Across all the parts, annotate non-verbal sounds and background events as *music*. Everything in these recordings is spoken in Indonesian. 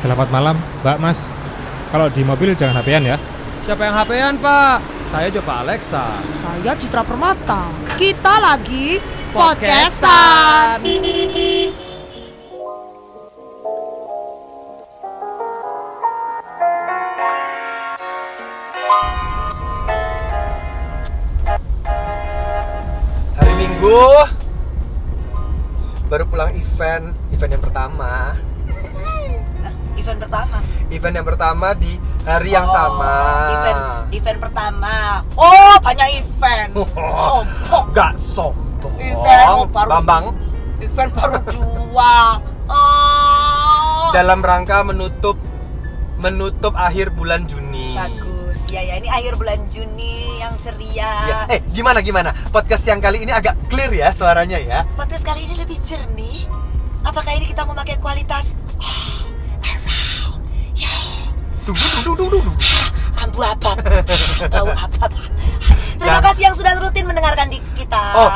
Selamat malam, Mbak Mas. Kalau di mobil jangan HP-an ya. Siapa yang HP-an, Pak? Saya Jova Alexa. Saya Citra Permata. Kita lagi Podcastan. podcastan. Hari Minggu baru pulang event, event yang pertama. Event pertama. Event yang pertama di hari yang Oh, sama. Event event pertama. Oh, banyak event. Sombong. Gak sombong. Event oh, baru Bambang Event baru dua. Oh. dalam rangka menutup menutup akhir bulan Juni. Bagus. Ya ya, ini akhir bulan Juni yang ceria. Ya, eh gimana gimana? Podcast yang kali ini agak clear ya suaranya ya. Podcast kali ini lebih jernih. Apakah ini kita memakai kualitas oh, around. Tunggu tunggu tunggu tunggu. ambu apa? *laughs* Bau apa? Terima Dan- kasih yang sudah rutin mendengarkan di kita. Oh,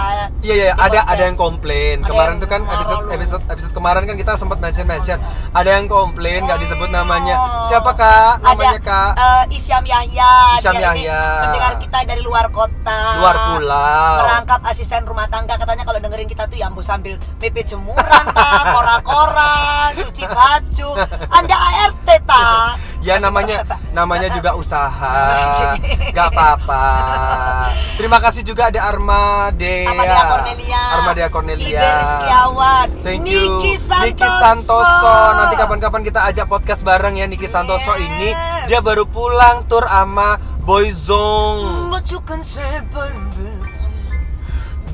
iya iya di ada podcast. ada yang komplain. Ada Kemarin yang tuh kan episode episode episode kemarin kan kita sempat mention mention. Ada yang komplain nggak disebut namanya. Oh. Siapa Kak? Namanya ada Kak. eh, Isyam Yahya Isyam Dia Yahya. pendengar kita dari luar kota Luar pulau. merangkap asisten rumah tangga katanya kalau dengerin kita tuh ya ambu sambil mepet jemuran ta kora-kora cuci baju *laughs* anda ART ta Ya namanya namanya juga usaha. Gak apa-apa. Terima kasih juga ada Armadea. Armadea Cornelia Armadea Cornelia. Ibe Rizkiawan Thank you. Niki Santoso, Niki Santoso. Nanti kapan-kapan kita ajak podcast bareng ya Niki Santoso Yes. ini. Dia baru pulang tur sama Boyzong.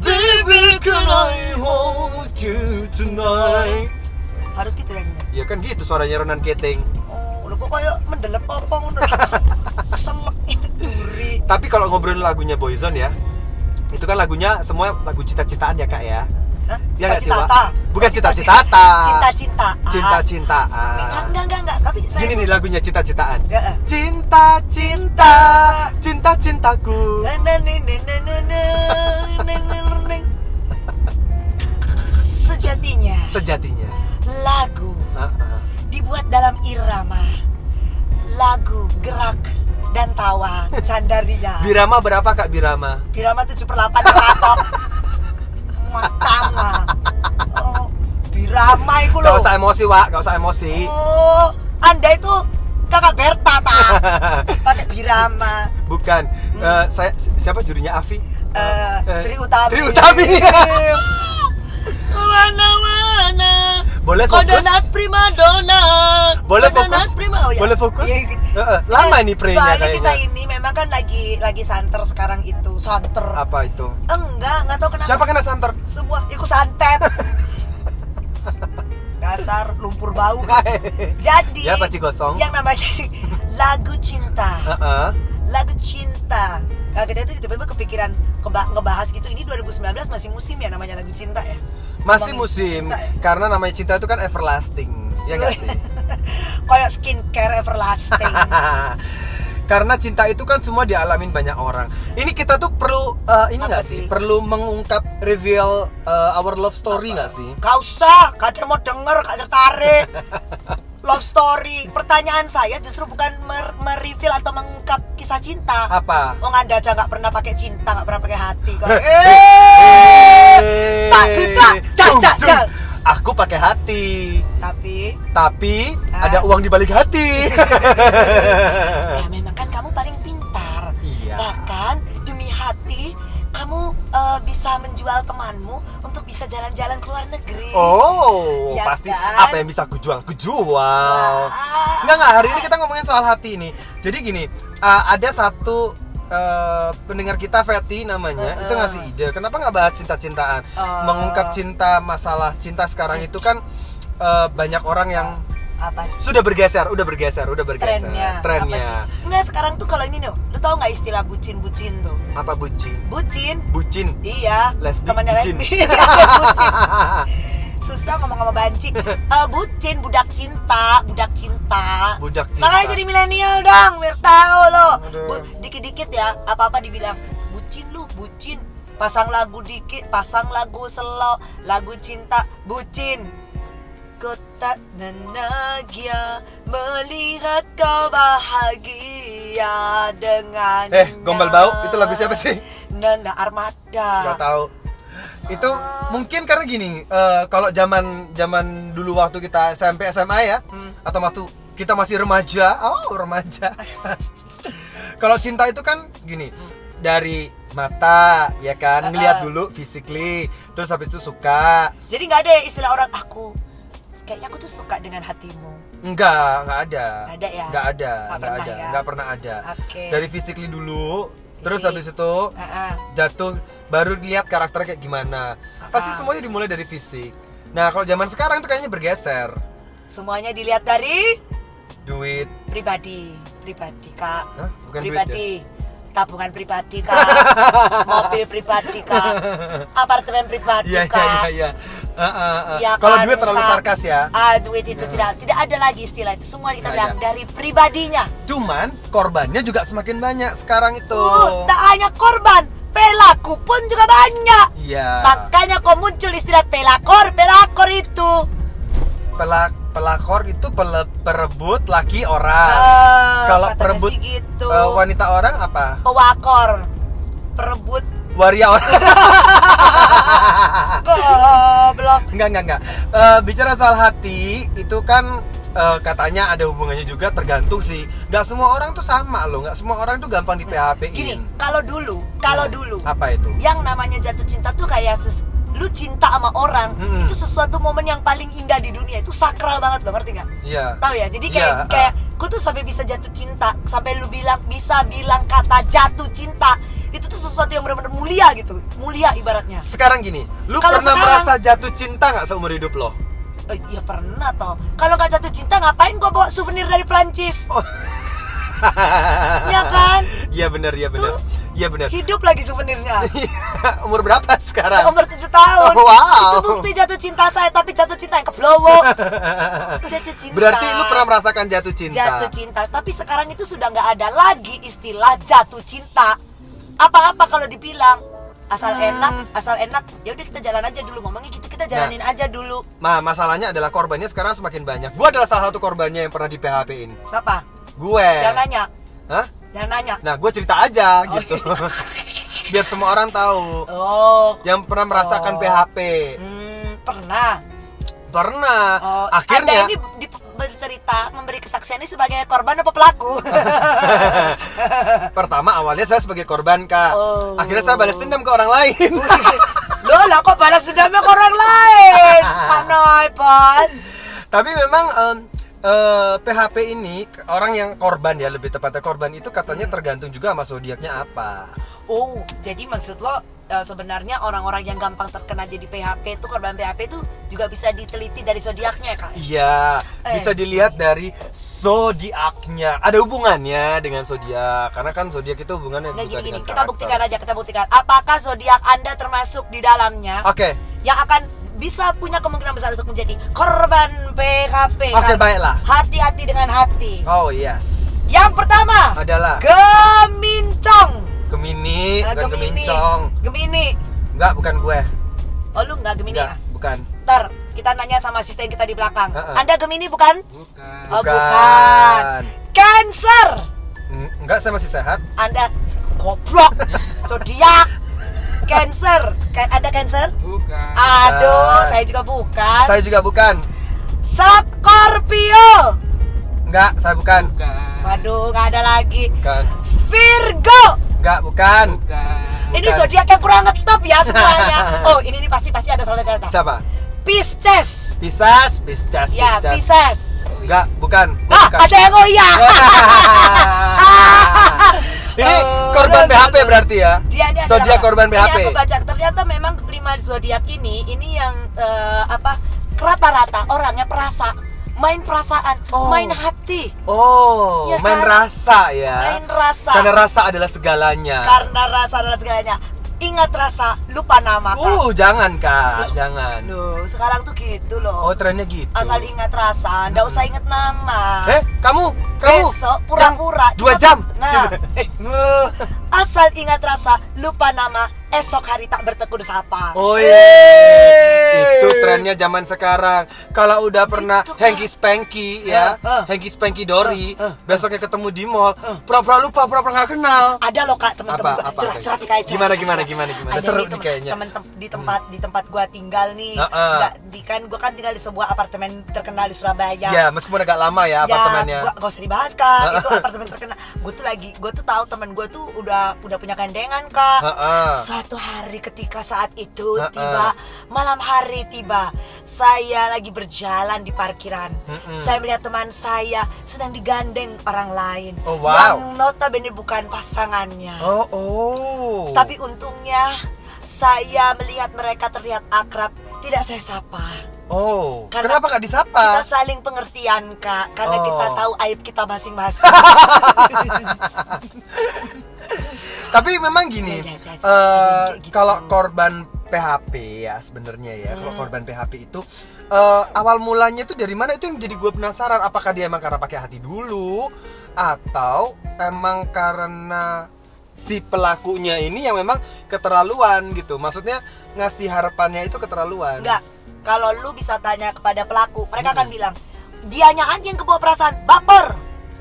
Baby. Can I hold you tonight? harus gitu ya gini Ya kan gitu suaranya Ronan Keting lho kok kayak mendelep popong ngono *laughs* duri. Tapi kalau ngobrolin lagunya Boyzone ya itu kan lagunya semua lagu cita-citaan ya kak ya. Hah? Ya cita -cita. Bukan cita-cita Cinta-cintaan Cinta-cintaan Enggak, enggak, enggak, enggak Tapi saya Gini nih lagunya cita-citaan. Cinta-cinta. Cinta-cintaku. Sejatinya. Sejatinya. Lagu uh -uh. Dibuat dalam irama lagu gerak dan tawa Candaria *laughs* Birama berapa kak Birama? Birama 7 per 8 kapok Matama oh, Birama itu Gak loh usah emosi Wak, gak usah emosi. Oh, Anda itu kakak Berta ta *laughs* Pakai Birama Bukan. Eh, saya siapa jurinya Avi? Eh, Eh, Tri Utami Tri Utami. *laughs* Mana-mana Boleh fokus? Kodonat prima dona Boleh Kodonat fokus? prima oh, ya. Boleh fokus? Iya, gitu. Eh, eh, lama Eh, nih pre-nya Soalnya kayaknya. kita ini memang kan lagi lagi santer sekarang itu Santer Apa itu? Enggak, enggak tahu kenapa Siapa kena santer? Sebuah, ikut santet *laughs* Dasar lumpur bau *laughs* Jadi Ya, Paci Gosong. Yang namanya *laughs* lagu cinta Heeh. Lagu cinta Nah, kita itu tiba-tiba kepikiran keba- ngebahas gitu Ini 2019 masih musim ya namanya lagu cinta ya Masih musim cinta ya? karena namanya cinta itu kan everlasting. Ya nggak sih? *laughs* Kayak skincare everlasting *laughs* Karena cinta itu kan semua dialamin banyak orang. Ini kita tuh perlu eh, ini nggak sih? sih? Perlu mengungkap reveal eh, our love story nggak sih? Gak usah, gak ada mau denger, gak tertarik *laughs* Love story Pertanyaan saya justru bukan mer- mereveal atau mengungkap kisah cinta Apa? Oh anda aja gak pernah pakai cinta, gak pernah pakai hati kok. Eh. Tak kita, cak cak. Aku pakai hati, Tapi, tapi Ah. ada uang di balik hati. *laughs* Oh, Ya pasti kan? apa yang bisa aku jual? Aku jual. Wah. Enggak enggak, hari ini kita ngomongin soal hati ini. Jadi gini, uh, ada satu uh, pendengar kita Fetty namanya, Uh-uh. itu ngasih ide. Kenapa nggak bahas cinta-cintaan? Oh. Mengungkap cinta, masalah cinta sekarang itu kan uh, banyak orang yang Apa sih? sudah bergeser, udah bergeser, udah bergeser. trennya? Trennya. Enggak, sekarang tuh kalau ini nih, lu tau nggak istilah bucin-bucin tuh? Apa bucin? Bucin, Bucin. Iya, Lesbi, temannya bucin. lesbi. *laughs* bucin. *laughs* Susah ngomong sama banci. *laughs* Eh, bucin, budak cinta, budak cinta. Budak cinta. Makanya jadi milenial dong, biar tahu lo. Dikit-dikit ya, apa-apa dibilang bucin lu, bucin. Pasang lagu dikit, pasang lagu selo, lagu cinta, bucin. Aku tak nenagia melihat kau bahagia dengan Eh, Gombal Bau, itu lagu siapa sih? Nana Armada. Gak tahu. Itu mungkin karena gini, eh, kalau zaman zaman dulu waktu kita SMP SMA ya, Hmm. atau waktu kita masih remaja, oh remaja. *laughs* kalau cinta itu kan gini, dari mata ya kan, ngeliat dulu physically, terus habis itu suka. Jadi nggak ada ya istilah orang aku. Kayaknya aku tuh suka dengan hatimu. Enggak, enggak ada. Nggak ada ya? Enggak ada, Nggak enggak pernah ada, ya? enggak pernah ada. Oke. Dari physically dulu, terus habis itu ah. jatuh baru lihat karakternya kayak gimana. Pasti Ah. semuanya dimulai dari fisik. Nah, kalau zaman sekarang tuh kayaknya bergeser. Semuanya dilihat dari Duit. pribadi, pribadi kak. Hah? Bukan duit pribadi. Tabungan pribadi *laughs* kak, mobil pribadi kak, *laughs* apartemen pribadi Iya, iya, kak. iya, Ah, ah, ah. Ya Kalau kan, duit terlalu sarkas ya. Ah, duit itu Ya. tidak tidak ada lagi istilah itu. Semua kita bilang dari pribadinya. Cuman korbannya juga semakin banyak sekarang itu. Uh, tak hanya korban, pelaku pun juga banyak. Iya. Makanya kok muncul istilah pelakor, pelakor itu. Pelak pelakor itu pele- perebut laki orang. Ah, Kalau perebut sih gitu. eh, wanita orang apa? Pewakor, perebut Waria orang. *laughs* goblok. Enggak, enggak, enggak. Eh, bicara soal hati, itu kan eh, katanya ada hubungannya juga tergantung sih. Enggak semua orang tuh sama loh, enggak semua orang tuh gampang di PHP-in. Gini, kalau dulu, kalau dulu, Apa itu? yang namanya jatuh cinta tuh kayak ses- lu cinta sama orang Mm-mm. itu sesuatu momen yang paling indah di dunia itu sakral banget lo ngerti nggak? Iya. Tahu ya? Jadi kayak Iya, kayak gue tuh sampai bisa jatuh cinta, sampai lu bilang bisa bilang kata jatuh cinta itu tuh sesuatu yang benar-benar mulia gitu, mulia ibaratnya. Sekarang gini, lu Kalau pernah sekarang- merasa jatuh cinta nggak seumur hidup lo? Oh, iya pernah toh. Kalau nggak jatuh cinta ngapain gua bawa souvenir dari Prancis? Oh. *laughs* Ya kan? Iya benar, iya benar. Iya benar. Hidup lagi souvenirnya. *laughs* Umur berapa sekarang? Umur 7 tahun. Oh, wow. Itu bukti jatuh cinta saya, tapi jatuh cinta yang keblowo. *laughs* jatuh cinta. Berarti lu pernah merasakan jatuh cinta? jatuh cinta. Tapi sekarang itu sudah nggak ada lagi istilah jatuh cinta. Apa-apa kalau dibilang asal Hmm. enak, asal enak, ya udah kita jalan aja dulu ngomongnya gitu kita jalanin aja dulu. Nah, masalahnya adalah korbannya sekarang semakin banyak. Gua adalah salah satu korbannya yang pernah di PHP-in. Siapa? Gue. Yang nanya, Hah? yang nanya. Nah, gue cerita aja gitu. *laughs* Biar semua orang tahu. Oh, Yang pernah merasakan Oh. PHP. hmm, pernah. Pernah. Oh, Akhirnya ini di- bercerita memberi kesaksian ini sebagai korban apa pelaku? *laughs* pertama awalnya saya sebagai korban, Kak. Oh. Akhirnya saya balas dendam ke orang lain. *laughs* Loh lah kok balas dendamnya ke orang lain? Anoy, bos. Tapi memang em, eh, PHP ini orang yang korban ya lebih tepatnya korban itu katanya tergantung juga sama zodiaknya apa. Oh, jadi maksud lo eh, sebenarnya orang-orang yang gampang terkena jadi PHP itu korban PHP itu juga bisa diteliti dari zodiaknya ya, Kak? Iya, Eh. bisa dilihat dari zodiaknya. Ada hubungannya dengan zodiak karena kan zodiak itu hubungannya Nggak juga gini-gini, dengan kita karakter. buktikan aja, kita buktikan. Apakah zodiak Anda termasuk di dalamnya Oke, yang akan bisa punya kemungkinan besar untuk menjadi korban PHP? Oke, Kan? baiklah. Hati-hati dengan hati. oh yes, Yang pertama, adalah Gemincong. Gemini dan Gemini. Gemincong. Gemini. Enggak, bukan gue. Oh, lu nggak Gemini Enggak, ya? Bukan. Ntar kita nanya sama asisten kita di belakang. Heeh. Anda Gemini bukan? Bukan. Oh, Bukan. bukan. Cancer. Enggak, saya masih sehat. Anda goblok. *laughs* Zodiak. Cancer. Ka- Ada Cancer? Bukan. Aduh, Bukan. saya juga bukan. Saya juga bukan. Scorpio. Enggak, saya bukan. Bukan. Waduh, nggak ada lagi. Bukan. Virgo. Enggak, bukan. Bukan. Ini zodiak yang kurang ngetop ya semuanya. *laughs* Oh, ini ini pasti pasti ada salah kata. Siapa? Pisces. Pisces, Pisces, Ya, Pisces. Enggak, bukan. Gua Ah, bukan. ada yang oh iya. *laughs* Ini *laughs* Oh, korban no. berarti ya? Dia ini adalah- Zodiak korban ini PHP. aku baca ternyata memang lima zodiak ini ini yang eh, apa rata-rata orangnya perasa main perasaan, Oh. main hati, Oh, main kan? rasa ya. main rasa. Karena rasa adalah segalanya. Karena rasa adalah segalanya. Ingat rasa, lupa nama Kak. Uh, jangan Kak, jangan. Loh, sekarang tuh gitu Oh, loh. trennya gitu. Asal ingat rasa, ndak usah ingat nama. Eh, kamu, kamu Besok pura-pura dua jam. Nah, *laughs* eh, Asal ingat rasa, lupa nama, esok hari tak bertekun sapa. Oh iya. Itu trennya zaman sekarang. Kalau udah pernah hanky spanky ya, Eh, eh. hanky spanky Dori, Eh, besoknya ketemu di mall, pura-pura lupa, pura-pura nggak kenal. Ada loh kak teman-teman gua curhat-curhat kayak curhat, Gimana, gimana, gimana, gimana? Ada Seru nih kayaknya. temen tem- di tempat di tempat gua tinggal nih. Nggak, di kan gua kan tinggal di sebuah apartemen terkenal di Surabaya. Ya, meskipun agak lama ya apartemennya. Ya, gua gak usah dibahas kak. itu apartemen terkenal. Gue tuh lagi, gue tuh tahu teman gue tuh udah udah punya gandengan kak. Heeh. Suatu hari ketika saat itu Heeh. tiba malam hari tiba, saya lagi berjalan di parkiran. Mm-mm. Saya melihat teman saya sedang digandeng orang lain. Oh, wow. Yang notabene bukan pasangannya. Oh, oh. Tapi untungnya saya melihat mereka terlihat akrab, tidak saya sapa. Oh, Karena kenapa Kita disapa? saling pengertian kak, karena Oh. kita tahu aib kita masing-masing. *laughs* *laughs* Tapi memang gini, gitu. kalau korban PHP ya sebenarnya ya, kalau Hmm. korban PHP itu eh, awal mulanya itu dari mana itu yang jadi gue penasaran. Apakah dia emang karena pakai hati dulu atau emang karena si pelakunya ini yang memang keterlaluan gitu. Maksudnya ngasih harapannya itu keterlaluan. Enggak, kalau lu bisa tanya kepada pelaku, mereka akan bilang, dianya aja yang kebawa perasaan, baper.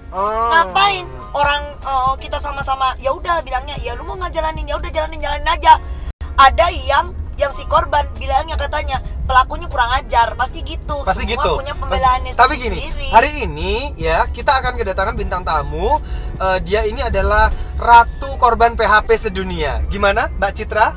Oh. Ngapain? Orang eh, kita sama-sama, ya udah bilangnya, ya lu mau ngajalanin, ya udah jalanin jalanin aja. Ada yang yang si korban bilangnya katanya pelakunya kurang ajar pasti gitu pasti semua gitu. punya pembelaannya Tapi gini, sendiri hari ini ya kita akan kedatangan bintang tamu. Eh, dia ini adalah ratu korban PHP sedunia. Gimana, Mbak Citra?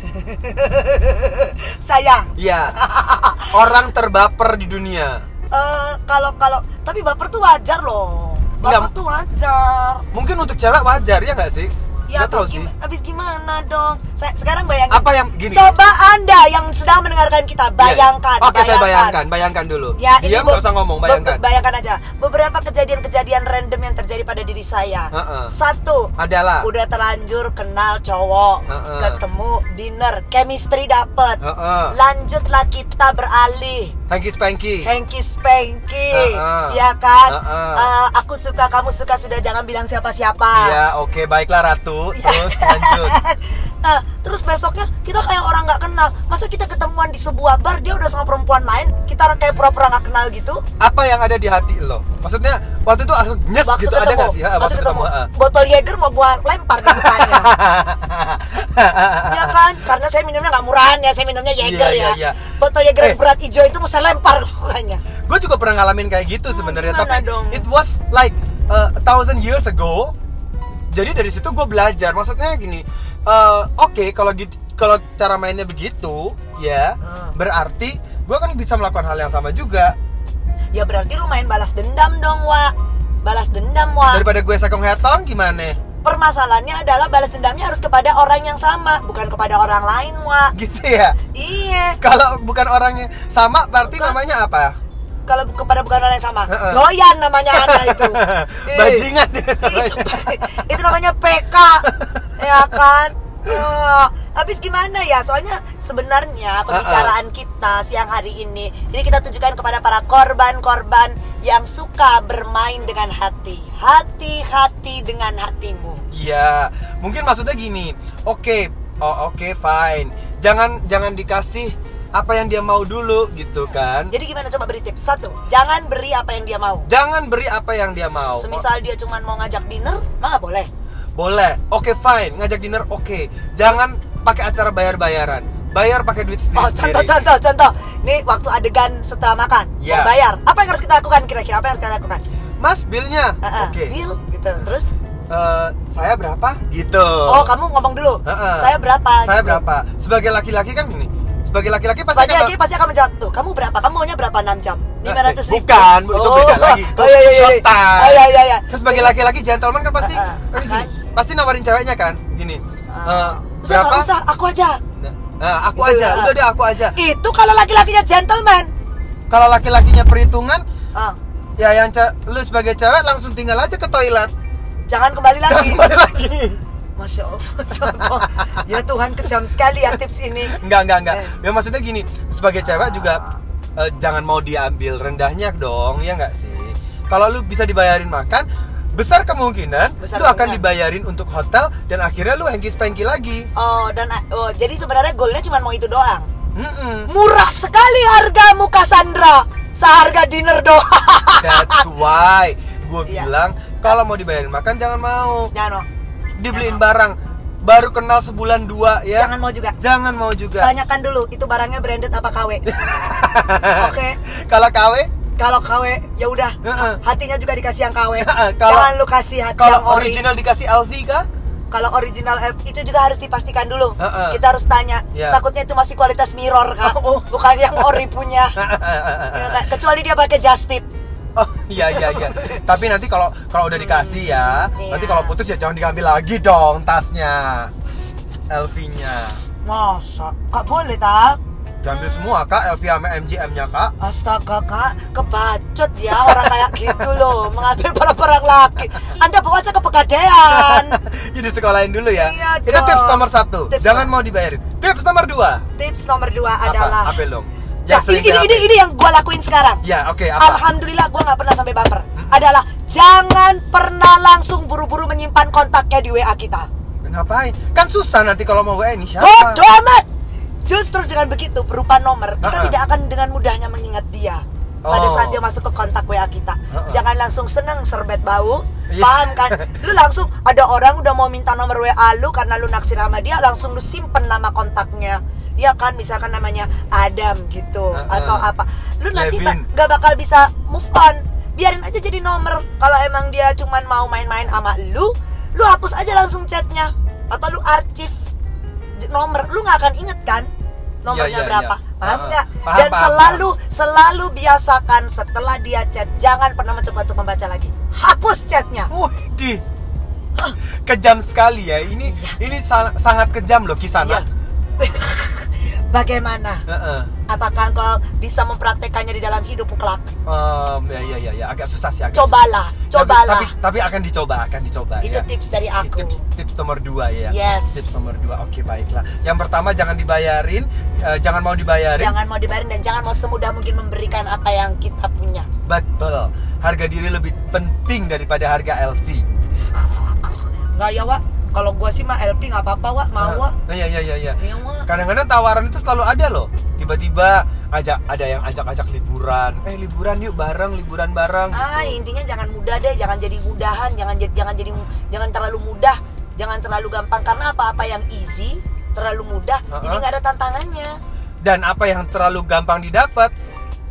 *laughs* saya Iya. *laughs* Orang terbaper di dunia. eh kalau kalau tapi baper tuh wajar loh Enggak. tuh wajar Mungkin untuk cewek wajar ya nggak sih? ya Nggak tahu abis, sih. abis gimana dong saya sekarang bayangin Apa yang gini? coba anda yang sedang mendengarkan kita bayangkan Iya. Oke, saya bayangkan, bayangkan dulu. Ya, Diam nggak usah ngomong, be- bayangkan. bayangkan aja. Beberapa kejadian-kejadian random yang terjadi pada diri saya. Heeh. Satu, Adalah. udah terlanjur kenal cowok, Heeh. ketemu dinner, chemistry dapet. Heeh. Lanjutlah kita beralih. Hanky spanky. Hanky spanky, Heeh. ya kan? Heeh. Eh, aku suka, kamu suka, sudah jangan bilang siapa-siapa. Iya, oke, baiklah ratu. Iya. Terus lanjut. *laughs* Eh, terus besoknya kita kayak orang nggak kenal. Masa kita ketemuan di sebuah bar dia udah sama perempuan lain, kita kayak pura-pura nggak kenal gitu? Apa yang ada di hati lo? Maksudnya waktu itu langsung nyes waktu gitu ketemu, ada nggak sih? Ha, waktu ketemu, ha. botol Jäger mau gua lempar mukanya. *laughs* ya kan? Karena saya minumnya nggak murahan ya, saya minumnya Jäger Iya, ya. iya, iya. Botol Jäger Eh. berat hijau itu mau saya lempar ke mukanya. gue juga pernah ngalamin kayak gitu sebenarnya gimana tapi dong? it was like uh, a thousand years ago jadi dari situ gue belajar maksudnya gini uh, oke kalau gitu kalau cara mainnya begitu ya Hmm. berarti gue kan bisa melakukan hal yang sama juga Ya berarti lu main balas dendam dong, Wak. Balas dendam, Wak. daripada gue sekong hetong gimana Permasalahannya adalah balas dendamnya harus kepada orang yang sama, bukan kepada orang lain, Wak. gitu ya Iya. kalau bukan orangnya sama berarti Bukan. namanya apa Kalau kepada bukan orang yang sama, Heeh. doyan namanya anda itu. *laughs* Bajingan itu, *laughs* itu namanya PK ya kan? Eh, habis gimana ya? Soalnya sebenarnya pembicaraan kita siang hari ini ini kita tujukan kepada para korban-korban yang suka bermain dengan hati. Hati-hati dengan hatimu. Iya, mungkin maksudnya gini. Oke, oh oke fine. Jangan jangan dikasih apa yang dia mau dulu gitu kan. jadi gimana? Coba beri tips. Satu jangan beri apa yang dia mau. Jangan beri apa yang dia mau. semisal dia cuma mau ngajak dinner mah nggak boleh. Oh, boleh. Oke fine, ngajak dinner oke. Jangan pakai acara bayar-bayaran. Bayar pakai duit sendiri. Oh contoh contoh contoh Nih waktu adegan setelah makan. Mau bayar Apa yang harus kita lakukan kira-kira Apa yang harus kita lakukan Mas bilnya. Heeh, Oke. Bill gitu Terus Eh, saya berapa? Gitu. Oh kamu ngomong dulu Heeh. Saya berapa Saya gitu. berapa? Sebagai laki-laki kan gini. Sebagai laki-laki pasti Sebagai lagi pasti akan menjawab Tuh kamu berapa Kamu maunya berapa 6 jam 500 ribu Bukan, bu, itu beda lagi. Oh iya iya iya. Oh iya iya iya Terus sebagai laki-laki gentleman kan pasti kan gini, kan? Pasti nawarin ceweknya kan gini. Eh, Udah berapa? usah Aku aja Nah, nah, aku Gitu aja, ya. udah deh aku aja. Itu kalau laki-lakinya gentleman Kalau laki-lakinya perhitungan, ah, ya yang lu sebagai cewek langsung tinggal aja ke toilet. Jangan kembali Jangan lagi kembali lagi. Masya Allah contoh. Ya Tuhan kejam sekali ya tips ini Enggak, enggak, enggak. Eh. Ya maksudnya gini, sebagai cewek juga eh, jangan mau diambil rendahnya dong, ya enggak sih? Kalau lu bisa dibayarin makan, besar kemungkinan Besar lu akan kemungkinan. dibayarin untuk hotel dan akhirnya lu hengkis pengki lagi. Oh, dan oh, jadi sebenarnya goalnya cuma mau itu doang. Mm-mm. Murah sekali hargamu Cassandra. Seharga dinner doang. *laughs* That's why gue Iya. bilang kalau mau dibayarin makan jangan mau. Jangan mau. Dibeliin barang baru kenal sebulan dua ya. Jangan mau juga. Jangan mau juga. Tanyakan dulu itu barangnya branded apa KW. *laughs* Oke. Kalau KW, Kalau KW ya udah. Hatinya juga dikasih yang KW. Kalau- Jangan lu kasih hati kalau yang ori. original dikasih LV kah? Kalau original F itu juga harus dipastikan dulu. Heeh. Kita harus tanya. Ya. Takutnya itu masih kualitas mirror kak. Oh, oh. Bukan yang ori punya. *laughs* Ya, Kak. Kecuali dia pakai just tip. Oh iya iya iya. *laughs* Tapi nanti kalau kalau udah dikasih ya, Iya. nanti kalau putus ya jangan diambil lagi dong tasnya. LV-nya. Masa? Kak boleh tak? Diambil semua kak, LV sama MGM-nya kak. Astaga kak, kebacot ya orang kayak gitu loh Mengambil barang-barang laki Anda bawa aja ke pegadaian *laughs* Jadi sekolahin dulu ya. Iya Itu dong. tips nomor satu. Tips jangan nomor- mau dibayarin. Tips nomor dua. Tips nomor dua Apa? adalah Apa dong? Ya, sering ini, ini, ini, ini yang gue lakuin sekarang Ya oke apa? Alhamdulillah gue gak pernah sampai baper Adalah jangan pernah langsung buru-buru menyimpan kontaknya di WA kita Ngapain? Kan susah nanti kalau mau WA ini siapa? Bodoh amat Justru dengan begitu berupa nomor Kita Ha-ha. tidak akan dengan mudahnya mengingat dia Pada Oh. saat dia masuk ke kontak WA kita Ha-ha. Jangan langsung seneng serbet bau Iya. Paham kan? *laughs* Lu langsung ada orang udah mau minta nomor WA lu Karena lu naksir sama dia Langsung lu simpen nama kontaknya Ya kan misalkan namanya Adam gitu Ha-ha. Atau apa Lu nanti Levin. ba- gak bakal bisa move on Biarin aja jadi nomor Kalau emang dia cuman mau main-main sama lu Lu hapus aja langsung chatnya Atau lu arsip j- nomor lu nggak akan inget kan nomornya Iya, iya, berapa iya. paham Heeh. nggak Paham, dan paham, selalu selalu biasakan setelah dia chat jangan pernah mencoba untuk membaca lagi hapus chatnya Widih. Kejam sekali ya. Ini ini sa- sangat kejam loh kisana. Iya. *laughs* bagaimana Heeh. apakah engkau bisa mempraktekannya di dalam hidup kelak Em, ya ya ya ya agak susah sih agak Cobalah, susah. Cobalah. Tapi, tapi tapi akan dicoba, akan dicoba itu ya. tips dari aku Tips tips nomor dua ya. Yes. Tips nomor dua. Oke baiklah. Yang pertama jangan dibayarin, eh, jangan mau dibayarin. jangan mau dibayarin dan jangan mau semudah mungkin memberikan apa yang kita punya Betul. Harga diri lebih penting daripada harga LV. nggak ya Wak kalau gua sih mah LP nggak apa-apa Wak mau Wak Nah, Iya iya iya iya. Iya. Kadang-kadang tawaran itu selalu ada loh. Tiba-tiba ajak ada yang ajak-ajak liburan. Eh liburan yuk bareng, liburan bareng. Ah gitu. intinya jangan mudah deh, jangan jadi mudahan, jangan jadi jangan jadi jangan terlalu mudah, jangan terlalu gampang karena apa-apa yang easy terlalu mudah, Uh-uh. jadi nggak ada tantangannya. Dan apa yang terlalu gampang didapat,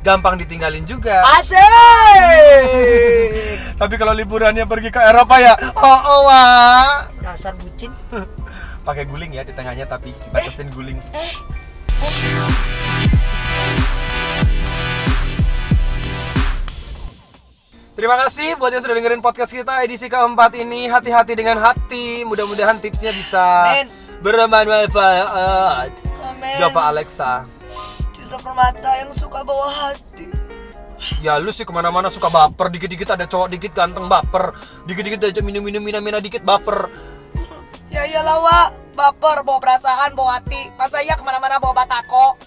gampang ditinggalin juga. Asik. *laughs* Tapi kalau liburannya pergi ke Eropa ya, oh oh wah. Dasar bucin. *laughs* Pakai guling ya di tengahnya tapi dibatasin guling. Eh, Terima kasih buat yang sudah dengerin podcast kita edisi keempat ini. Hati-hati dengan hati. Mudah-mudahan tipsnya bisa Amin. bermanfaat. Amin. Java Alexa. Citra permata yang suka bawa hati. Ya lu sih ke mana-mana suka baper Dikit-dikit ada cowok dikit ganteng baper Dikit-dikit aja minum-minum mina-mina dikit baper Ya iyalah Wak, baper, bawa perasaan, bawa hati. Masa iya ke mana-mana bawa batako?